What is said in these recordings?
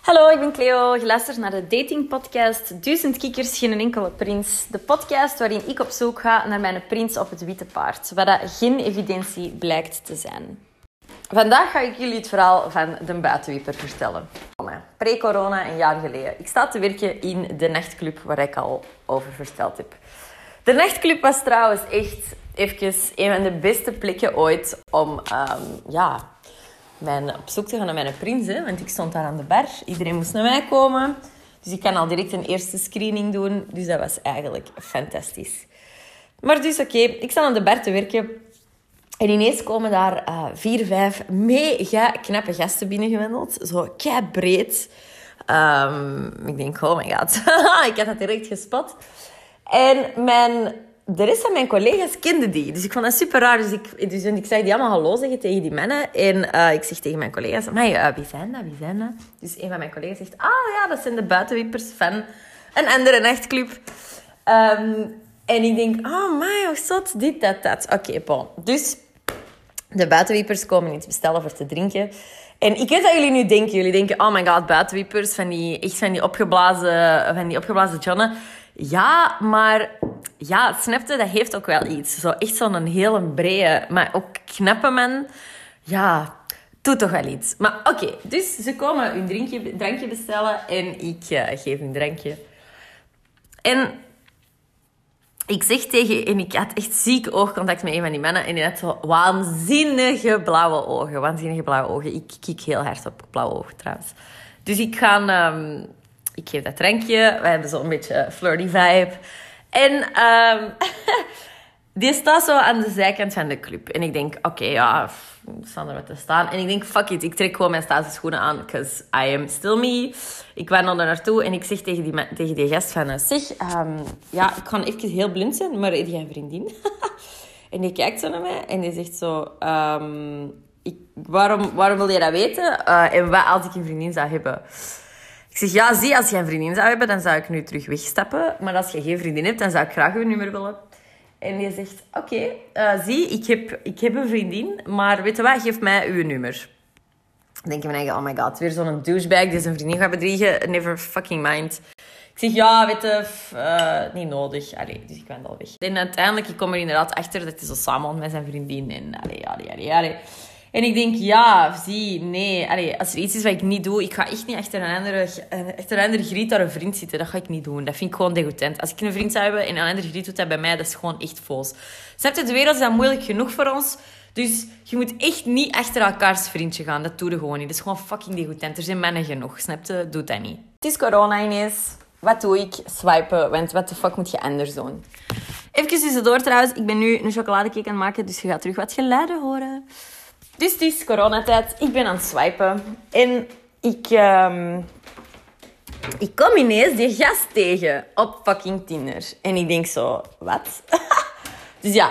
Hallo, ik ben Cleo. Je luistert naar de datingpodcast Duizend Kikkers, geen enkele prins. De podcast waarin ik op zoek ga naar mijn prins op het witte paard. Waar dat geen evidentie blijkt te zijn. Vandaag ga ik jullie het verhaal van de buitenwieper vertellen. Pre-corona, een jaar geleden. Ik sta te werken in de nachtclub waar ik al over verteld heb. De nachtclub was trouwens echt even een van de beste plekken ooit om um, ja, mijn, op zoek te gaan naar mijn prins. Hè, want ik stond daar aan de bar. Iedereen moest naar mij komen. Dus ik kan al direct een eerste screening doen. Dus dat was eigenlijk fantastisch. Maar dus oké, ik sta aan de bar te werken. En ineens komen daar uh, vier, vijf mega knappe gasten binnengewandeld. Zo kei breed. Um, ik denk, oh my god. ik had dat direct gespot. En mijn de rest van mijn collega's kenden die. Dus ik vond dat super raar. Dus ik, dus ik zag die allemaal hallo zeggen tegen die mannen. En uh, ik zeg tegen mijn collega's, uh, wie zijn dat? Wie zijn dat? Dus een van mijn collega's zegt, ah ja, dat zijn de buitenwippers van een andere nachtclub. Um, en ik denk, oh my, hoe zot, dit, dat, dat. Oké, okay. Dus de buitenwippers komen iets bestellen voor te drinken. En ik weet dat jullie nu denken. Jullie denken, oh my god, buitenwippers. Van die, echt van die opgeblazen, van die opgeblazen Jonnen. Ja, maar ja, snapte, dat heeft ook wel iets. Zo echt zo'n hele brede, maar ook knappe man. Ja, doet toch wel iets. Maar oké, dus ze komen hun drinkje, drankje bestellen en ik uh, geef hun drankje. En ik zeg tegen... En ik had echt ziek oogcontact met een van die mannen. En die had zo waanzinnige blauwe ogen. Waanzinnige blauwe ogen. Ik kijk heel hard op blauwe ogen trouwens. Dus ik ga... Um, ik geef dat drankje. We hebben zo'n beetje flirty vibe. En um, die staat zo aan de zijkant van de club. En ik denk, oké, okay, ja, staan er wat te staan. En ik denk, fuck it, ik trek gewoon mijn schoenen aan. Because I am still me. Ik wandel er naartoe en ik zeg tegen die, tegen die gast van... Zeg, um, ja, ik ga even heel blind zijn, maar heb jij een vriendin? en die kijkt zo naar mij en die zegt zo... Um, ik, waarom, waarom wil je dat weten? Uh, en wat als ik een vriendin zou hebben? Ik zeg, ja, zie, als je een vriendin zou hebben, dan zou ik nu terug wegstappen. Maar als je geen vriendin hebt, dan zou ik graag uw nummer willen. En die zegt, oké, uh, zie, ik heb, ik heb een vriendin, maar weet je wat, geef mij uw nummer. Dan denk je van eigen, oh my god, weer zo'n douchebag die zijn vriendin gaat bedriegen. Never fucking mind. Ik zeg, ja, weet je, uh, niet nodig. Allee, dus ik ben al weg. En uiteindelijk, ik kom er inderdaad achter dat hij zo samen met zijn vriendin. En allee, allee, allee, allee. En ik denk, ja, zie, nee. Allee, als er iets is wat ik niet doe, ik ga echt niet achter een andere, achter een andere griet daar een vriend zitten. Dat ga ik niet doen. Dat vind ik gewoon degoutant. Als ik een vriend zou hebben en een andere griet doet dat bij mij, dat is gewoon echt foos. Snap je, de wereld is dan moeilijk genoeg voor ons. Dus je moet echt niet achter elkaars vriendje gaan. Dat doe je gewoon niet. Dat is gewoon fucking degoutant. Er zijn mannen genoeg. Snap je? Doe dat niet. Het is corona ineens. Wat doe ik? Swipen. Want wat de fuck moet je anders doen? Even tussendoor trouwens. Ik ben nu een chocoladecake aan het maken. Dus je gaat terug wat geluiden horen. Dus het is coronatijd. Ik ben aan het swipen. En ik, um, ik kom ineens die gast tegen op fucking Tinder. En ik denk zo, wat? dus ja.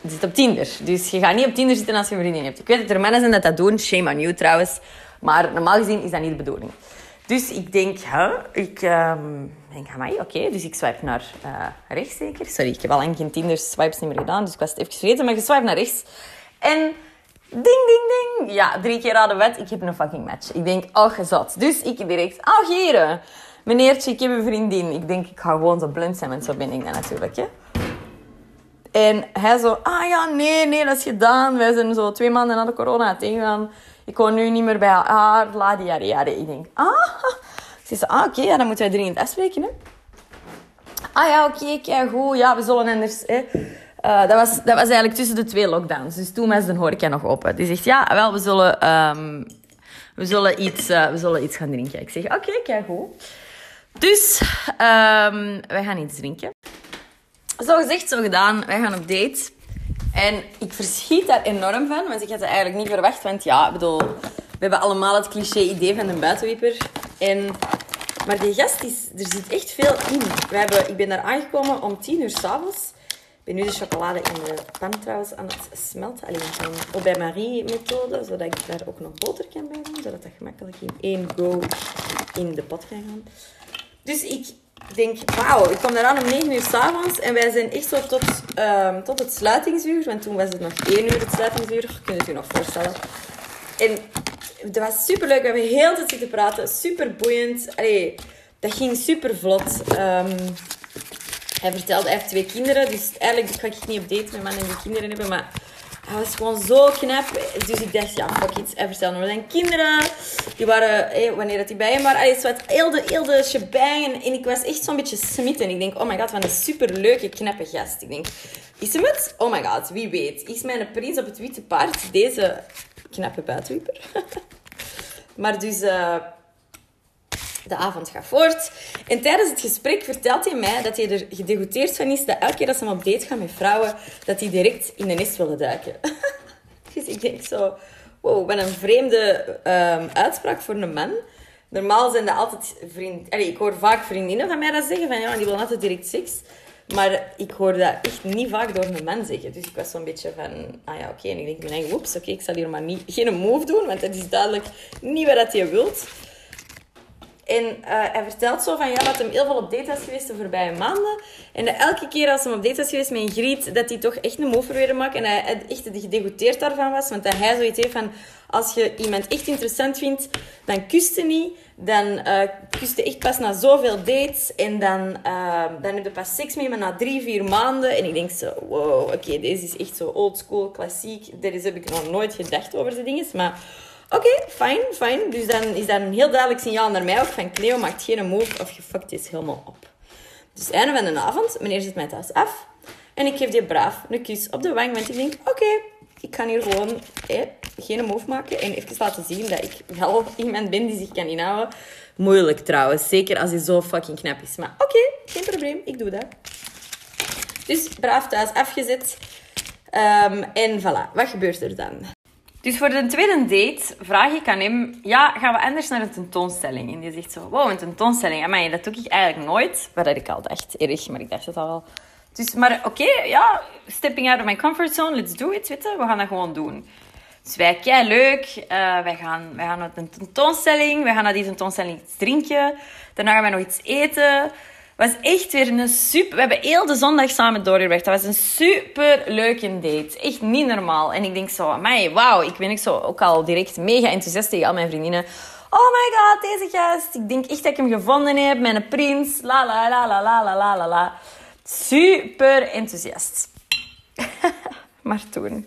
Je zit op Tinder. Dus je gaat niet op Tinder zitten als je een vriendin hebt. Ik weet dat er mannen zijn dat dat doen. Shame on you trouwens. Maar normaal gezien is dat niet de bedoeling. Dus ik denk, huh? ik um, denk, mij, oké. Dus ik swipe naar uh, rechts zeker. Sorry, ik heb al lang geen Tinder swipes niet meer gedaan. Dus ik was het even vergeten. Maar je swipe naar rechts. En ding, ding, ding. Ja, drie keer aan de wet. Ik heb een fucking match. Ik denk, oh, gezot. Dus ik direct, oh, Geren. Meneertje, ik heb een vriendin. Ik denk, ik ga gewoon zo blind zijn. Want zo ben ik dan natuurlijk, hè. En hij zo, ah ja, nee, nee, dat is gedaan. Wij zijn zo twee maanden na de corona tegengaan. Ik woon nu niet meer bij haar. La die jaren, Ik denk, ah. Ze zei, ah, oké, ja, dan moeten wij dringend afspreken, hè. Ah ja, oké, okay, goed. Ja, we zullen anders... Hè. Uh, dat, was, was eigenlijk tussen de twee lockdowns. Dus toen was de horeca nog open. Die zegt, ja, wel, we zullen, um, we zullen, iets, uh, we zullen iets gaan drinken. Ik zeg, oké, okay, goed. Dus, um, wij gaan iets drinken. Zo gezegd, zo gedaan. Wij gaan op date. En ik verschiet daar enorm van, want ik had het eigenlijk niet verwacht. Want ja, ik bedoel, we hebben allemaal het cliché-idee van een buitenwieper. En, maar die gast, is, er zit echt veel in. We hebben, ik ben daar aangekomen om tien uur s'avonds. Ben nu de chocolade in de pan trouwens aan het smelten. Alleen van Au bij Marie methode, zodat ik daar ook nog boter kan bij doen. Zodat dat gemakkelijk in één go in de pot kan gaan. Dus ik denk, wauw, ik kom eraan om 9 uur s'avonds. En wij zijn echt zo tot, um, tot het sluitingsuur. Want toen was het nog 1 uur het sluitingsuur. Kun je je nog voorstellen. En dat was super leuk. We hebben heel de tijd zitten praten. Super boeiend. Allee, dat ging super vlot. Ehm, hij vertelde, hij heeft twee kinderen. Dus eigenlijk ga ik niet op date met mannen die kinderen hebben. Maar hij was gewoon zo knap. Dus ik dacht, ja, fuck it. Hij vertelde over zijn kinderen. Die waren, wanneer dat die bij hem waren. Allee, wat heel de, heel. En ik was echt zo'n beetje smitten. Ik denk, oh my god, wat een superleuke, knappe gast. Ik denk, is hem het? Oh my god, wie weet. Is mijn prins op het witte paard deze knappe buitenwieper? maar dus... Uh, de avond gaat voort. En tijdens het gesprek vertelt hij mij dat hij er gedegoteerd van is dat elke keer dat ze hem op date gaat met vrouwen, dat hij direct in de nest willen duiken. dus ik denk zo, wow, wat een vreemde um, uitspraak voor een man. Normaal zijn dat altijd vrienden... ik hoor vaak vriendinnen van mij dat zeggen, van ja, die willen altijd direct seks. Maar ik hoor dat echt niet vaak door een man zeggen. Dus ik was zo'n beetje van, ah ja, oké. En ik denk eigen, oké, ik zal hier maar niet, geen move doen, want dat is duidelijk niet wat hij wilt. En uh, hij vertelt zo van ja, dat hij heel veel op date is geweest de voorbije maanden. En dat elke keer als hij op date is geweest met griet, dat hij toch echt een move probeerde maken. En hij echt gedegoteerd daarvan was. Want dat hij zoiets heeft van, als je iemand echt interessant vindt, dan kust je niet. Dan uh, kust je echt pas na zoveel dates. En dan, uh, dan heb je pas seks mee, maar na drie, vier maanden. En ik denk zo, wow, oké, deze is echt zo old school, klassiek. Daar heb ik nog nooit gedacht over de dingen. Maar Oké, fijn, fijn. Dus dan is dat een heel duidelijk signaal naar mij ook van Cleo maakt geen move of je fuckt is helemaal op. Dus einde van de avond, meneer zet mij thuis af. En ik geef die braaf een kus op de wang, want ik denk, oké, ik kan hier gewoon geen move maken. En even laten zien dat ik wel iemand ben die zich kan inhouden. Moeilijk trouwens, zeker als hij zo fucking knap is. Maar oké, geen probleem, ik doe dat. Dus braaf thuis afgezet. Um, en voilà, wat gebeurt er dan? Dus voor de tweede date vraag ik aan hem... Ja, gaan we anders naar een tentoonstelling? En die zegt zo... Wow, een tentoonstelling. Amai, dat doe ik eigenlijk nooit. Wat ik al dacht. Erg, maar ik dacht het al wel. Dus, maar oké, ja. Stepping out of my comfort zone. Let's do it, weet We gaan dat gewoon doen. Dus wij, kei leuk. Uh, wij, gaan, wij gaan naar een tentoonstelling. Wij gaan naar die tentoonstelling iets drinken. Daarna gaan we nog iets eten was echt weer een super... We hebben heel de zondag samen doorgebracht. Dat was een super leuke date. Echt niet normaal. En ik denk zo, mij, wauw. Ik ben ik zo ook al direct mega enthousiast tegen al mijn vriendinnen. Oh my god, deze gast. Ik denk echt dat ik hem gevonden heb. Mijn prins. La la la la la la la la. Super enthousiast. maar toen...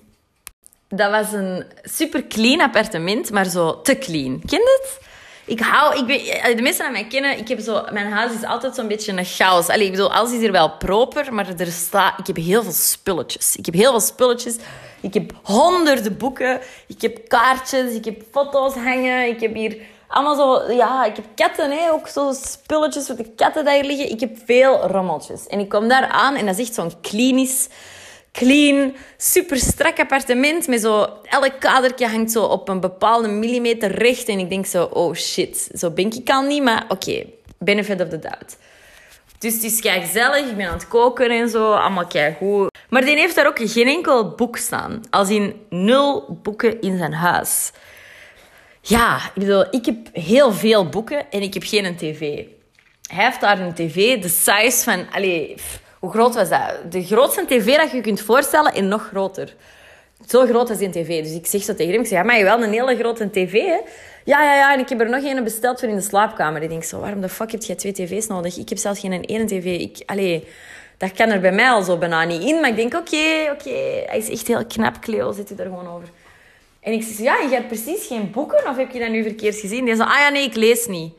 Dat was een super clean appartement, maar zo te clean. Ken je het? Ik hou, ik weet, de meesten aan mij kennen, ik heb zo, mijn huis is altijd zo'n beetje een chaos. Allee, ik bedoel, alles is hier wel proper, maar er staat, ik heb heel veel spulletjes. Ik heb heel veel spulletjes. Ik heb honderden boeken. Ik heb kaartjes. Ik heb foto's hangen. Ik heb hier allemaal zo, ja, ik heb katten, hè, ook zo spulletjes voor de katten die hier liggen. Ik heb veel rommeltjes. En ik kom daar aan en dat is echt zo'n klinisch clean, super strak appartement. Met zo, elk kadertje hangt zo op een bepaalde millimeter recht. En ik denk zo, oh shit, zo ben ik al niet. Maar oké, benefit of the doubt. Dus het is kei gezellig, ik ben aan het koken en zo, allemaal kei goed. Maar die heeft daar ook geen enkel boek staan. Als in nul boeken in zijn huis. Ja, ik bedoel, ik heb heel veel boeken en ik heb geen tv. Hij heeft daar een tv, de size van... Allez, hoe groot was dat? De grootste tv dat je kunt voorstellen en nog groter. Zo groot was die tv. Dus ik zeg zo tegen hem, ik zeg, ja, maar je wel een hele grote tv, hè? Ja, ja, ja. En ik heb er nog een besteld voor in de slaapkamer. Ik denk zo, waarom de fuck heb je twee tv's nodig? Ik heb zelfs geen ene tv. Ik, allee, dat kan er bij mij al zo bijna niet in. Maar ik denk, oké, oké. Hij is echt heel knap, Cleo. Zit u er gewoon over. En ik zeg, ja, je hebt precies geen boeken? Of heb je dat nu verkeerd gezien? Die zei, ah ja, nee, ik lees niet.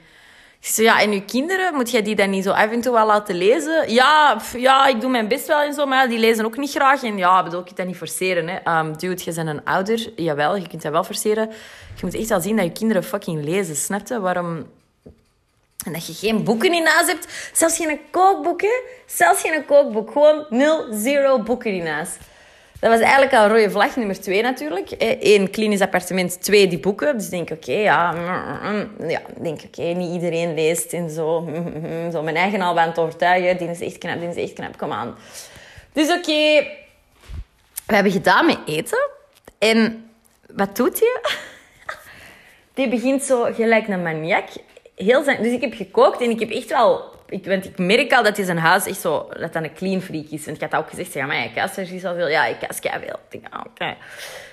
Ja, en uw kinderen, moet jij die dan niet zo af en toe wel laten lezen? Ja, ja, ik doe mijn best wel en zo, maar die lezen ook niet graag. En ja, bedoel, ik dat niet forceren. Hè. Um, dude, je bent een ouder. Jawel, je kunt dat wel forceren. Je moet echt wel zien dat je kinderen fucking lezen. Snap je? Waarom... En dat je geen boeken in huis hebt. Zelfs geen kookboeken. Zelfs geen kookboek. Gewoon nul, zero boeken in huis. Dat was eigenlijk al rode vlag nummer twee natuurlijk. Eén, klinisch appartement. Twee, die boeken. Dus ik denk, oké, ja... Ja, denk, oké, niet iedereen leest en zo. Zo mijn eigen al aan overtuigen. Die is echt knap, die is echt knap. Kom aan. Dus oké. We hebben gedaan met eten. En wat doet hij? Die begint zo gelijk een maniak heel zijn... Dus ik heb gekookt en ik heb echt wel... Ik, want ik merk al dat hij zijn huis echt zo... Dat dat een clean freak is. Want ik had ook gezegd, ja, maar je kast er al veel. Ja, ik kast veel. Ik denk, ah, oké.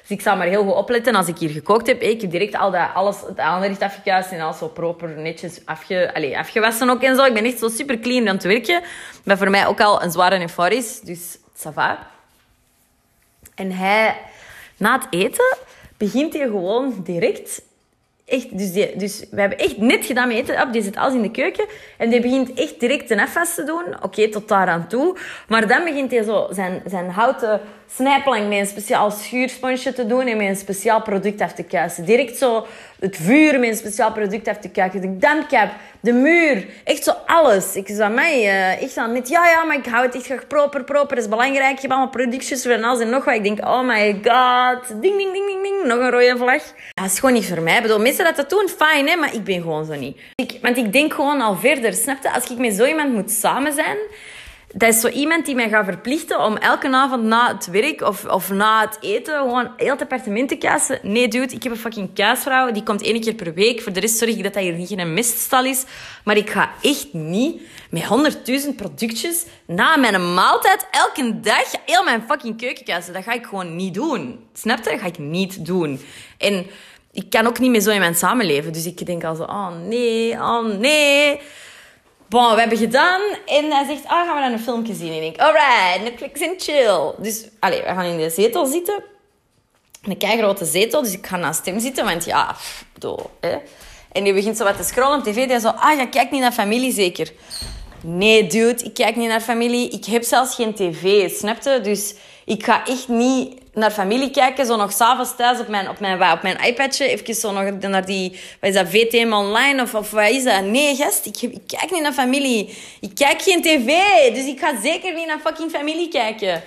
Dus ik zal maar heel goed opletten als ik hier gekookt heb. Ik heb direct al dat, alles, het aanrecht afgekuist en alles zo proper netjes afge, allez, afgewassen ook en zo. Ik ben echt zo super clean aan het werken. Maar voor mij ook al een zware euforisch. Dus ça. En hij, na het eten, begint hij gewoon direct Echt, dus, die, dus we hebben echt net gedaan met eten. Die zit alles in de keuken. En die begint echt direct een afwas te doen. Oké, tot daar aan toe. Maar dan begint hij zo zijn, zijn houten snijplank met een speciaal schuursponsje te doen. En met een speciaal product af te kuisen. Direct zo het vuur met een speciaal product af te kuisen. De dampkap, de muur. Echt zo alles. Ik zei, mij, uh, echt dan net, ja, ja, maar ik hou het echt graag proper, proper. Dat is belangrijk. Je hebt allemaal productjes van alles en nog wat. Ik denk, oh my god. Ding, ding, ding, ding, ding. Nog een rode vlag. Dat is gewoon niet voor mij. Bedoel, mensen dat dat doen, fijn, hè. Maar ik ben gewoon zo niet. Ik, want ik denk gewoon al verder. Snap je? Als ik met zo iemand moet samen zijn dat is zo iemand die mij gaat verplichten om elke avond na het werk of, of na het eten gewoon heel het appartement te kassen. Nee, dude, ik heb een fucking kaasvrouw. Die komt één keer per week. Voor de rest zorg ik dat dat hier niet een miststal is. Maar ik ga echt niet met honderdduizend productjes na mijn maaltijd elke dag heel mijn fucking keuken kassen. Dat ga ik gewoon niet doen. Snap je? Dat ga ik niet doen. En ik kan ook niet meer zo in mijn samenleven. Dus ik denk al zo, oh nee, oh nee. Bon, we hebben gedaan. En hij zegt, ah, gaan we dan een filmpje zien? En ik alright, Netflix en chill. Dus, allez, we gaan in de zetel zitten. Een keigrote zetel, dus ik ga naast hem zitten. Want ja, bedoel, hè. En die begint zo wat te scrollen op tv. Die zo, ah, je kijkt niet naar familie zeker? Nee, dude, ik kijk niet naar familie. Ik heb zelfs geen tv, snapte? Dus ik ga echt niet naar familie kijken, zo nog s'avonds thuis op mijn, op mijn, op mijn iPadje, even zo nog naar die, wat is dat, VTM online of, of wat is dat? Nee, gast, ik, ik kijk niet naar familie. Ik kijk geen tv, dus ik ga zeker niet naar fucking familie kijken.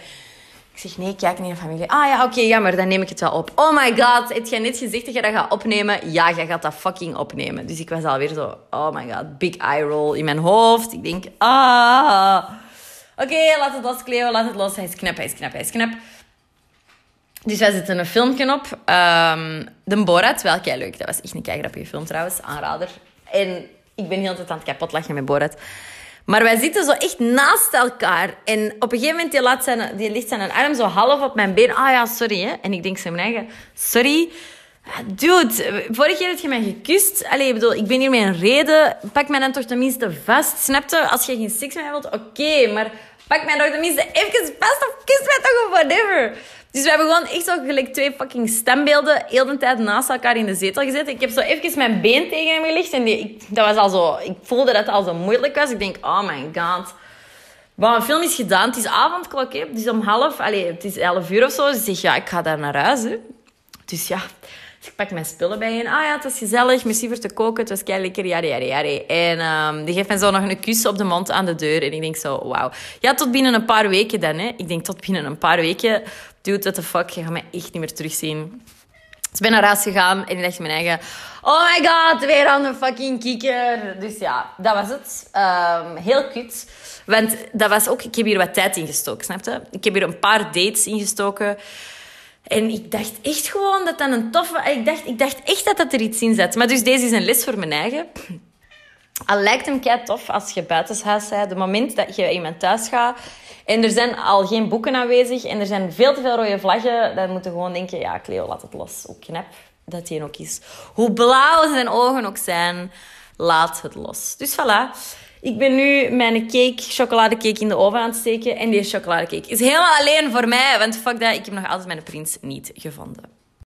Ik zeg, nee, kijk niet naar familie. Ah ja, oké, jammer, dan neem ik het wel op. Oh my god, heb jij net gezegd dat je dat gaat opnemen? Ja, je gaat dat fucking opnemen. Dus ik was alweer zo, oh my god, big eye roll in mijn hoofd. Ik denk, ah... Oké, laat het los, Cleo, laat het los. Hij is knap, hij is knap, hij is knap. Dus wij zetten een filmpje op. Um, de Borat, wel kei leuk. Dat was echt een kei grappige film trouwens. Aanrader. En ik ben heel tijd aan het kapot lachen met Borat. Maar wij zitten zo echt naast elkaar. En op een gegeven moment die die ligt zijn arm zo half op mijn been. Ah ja, sorry. Hè. En ik denk zo mijn eigen... Sorry. Dude, vorige keer heb je mij gekust. Allee, ik bedoel, ik ben hier met een reden. Pak mij dan toch tenminste vast. Snap Als je geen seks met mij wilt, oké. maar pak mij toch tenminste even vast of kus mij toch of whatever. Dus we hebben gewoon echt zo gelijk twee fucking stembeelden heel de tijd naast elkaar in de zetel gezet. Ik heb zo even mijn been tegen hem gelegd en die, ik, dat was al zo, ik voelde dat het al zo moeilijk was. Ik denk, oh my god. Maar een film is gedaan. Het is avondklok. Het is om half, allez, het is elf uur of zo. Dus ik zeg, ja, ik ga daar naar huis, hè. Dus ja, ik pak mijn spullen bij en ah ja, het was gezellig, merci voor te koken, het was kei lekker, jare, jare, jare. En um, die geeft mij zo nog een kus op de mond aan de deur. En ik denk zo, wauw. Ja, tot binnen een paar weken dan, hè. Ik denk tot binnen een paar weken, dude, what the fuck, je gaat mij echt niet meer terugzien. Dus ik ben naar huis gegaan en ik dacht mijn eigen... Oh my god, weer aan de fucking kikker. Dus ja, dat was het. Um, heel kut. Want dat was ook... Ik heb hier wat tijd in gestoken, snap je? Ik heb hier een paar dates ingestoken. En ik dacht echt gewoon dat dat een toffe... Ik dacht, ik dacht echt dat dat er iets in zat. Maar dus deze is een les voor mijn eigen. Al lijkt hem kei tof als je buitenshuis bent. De moment dat je iemand thuis gaat en er zijn al geen boeken aanwezig en er zijn veel te veel rode vlaggen, dan moeten gewoon denken, ja, Cleo, laat het los. Hoe knap dat hij ook is. Hoe blauw zijn ogen ook zijn, laat het los. Dus voilà. Ik ben nu mijn cake, chocoladecake in de oven aan het steken. En die chocoladecake is helemaal alleen voor mij. Want fuck dat, ik heb nog altijd mijn prins niet gevonden.